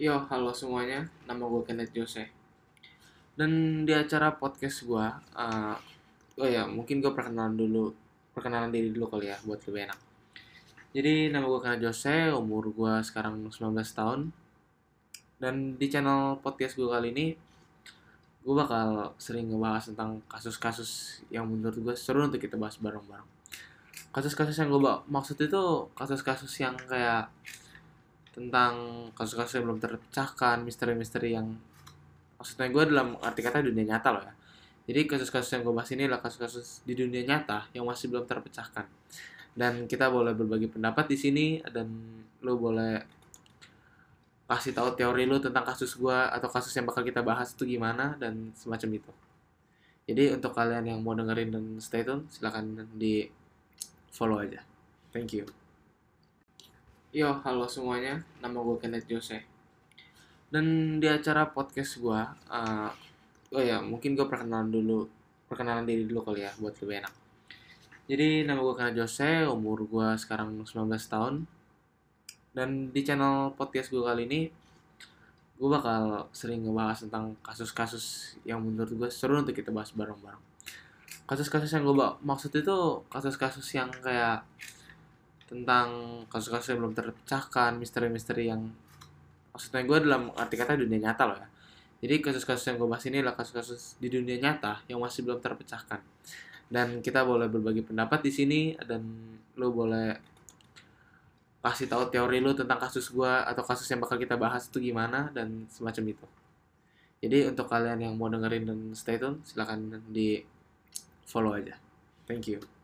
Yo, halo semuanya. Nama gue Kenneth Jose. Dan di acara podcast gue, uh, oh ya, mungkin gue perkenalan dulu, perkenalan diri dulu kali ya, buat lebih enak. Jadi, nama gue Kenneth Jose, umur gue sekarang 19 tahun. Dan di channel podcast gue kali ini, gue bakal sering ngebahas tentang kasus-kasus yang menurut gue seru untuk kita bahas bareng-bareng. Kasus-kasus yang gue maksud itu kasus-kasus yang kayak tentang kasus-kasus yang belum terpecahkan, misteri-misteri yang maksudnya gue dalam arti kata dunia nyata loh ya. Jadi kasus-kasus yang gue bahas ini adalah kasus-kasus di dunia nyata yang masih belum terpecahkan. Dan kita boleh berbagi pendapat di sini dan lo boleh kasih tahu teori lo tentang kasus gue atau kasus yang bakal kita bahas itu gimana dan semacam itu. Jadi untuk kalian yang mau dengerin dan stay tune, silahkan di follow aja. Thank you. Yo, halo semuanya. Nama gue Kenneth Jose. Dan di acara podcast gue, uh, oh ya, mungkin gue perkenalan dulu, perkenalan diri dulu kali ya, buat lebih enak. Jadi, nama gue Kenneth Jose, umur gue sekarang 19 tahun. Dan di channel podcast gue kali ini, gue bakal sering ngebahas tentang kasus-kasus yang menurut gue seru untuk kita bahas bareng-bareng. Kasus-kasus yang gue maksud itu kasus-kasus yang kayak tentang kasus-kasus yang belum terpecahkan, misteri-misteri yang maksudnya gue dalam arti kata dunia nyata loh ya. Jadi kasus-kasus yang gue bahas ini adalah kasus-kasus di dunia nyata yang masih belum terpecahkan. Dan kita boleh berbagi pendapat di sini dan lo boleh kasih tahu teori lo tentang kasus gue atau kasus yang bakal kita bahas itu gimana dan semacam itu. Jadi untuk kalian yang mau dengerin dan stay tune silahkan di follow aja. Thank you.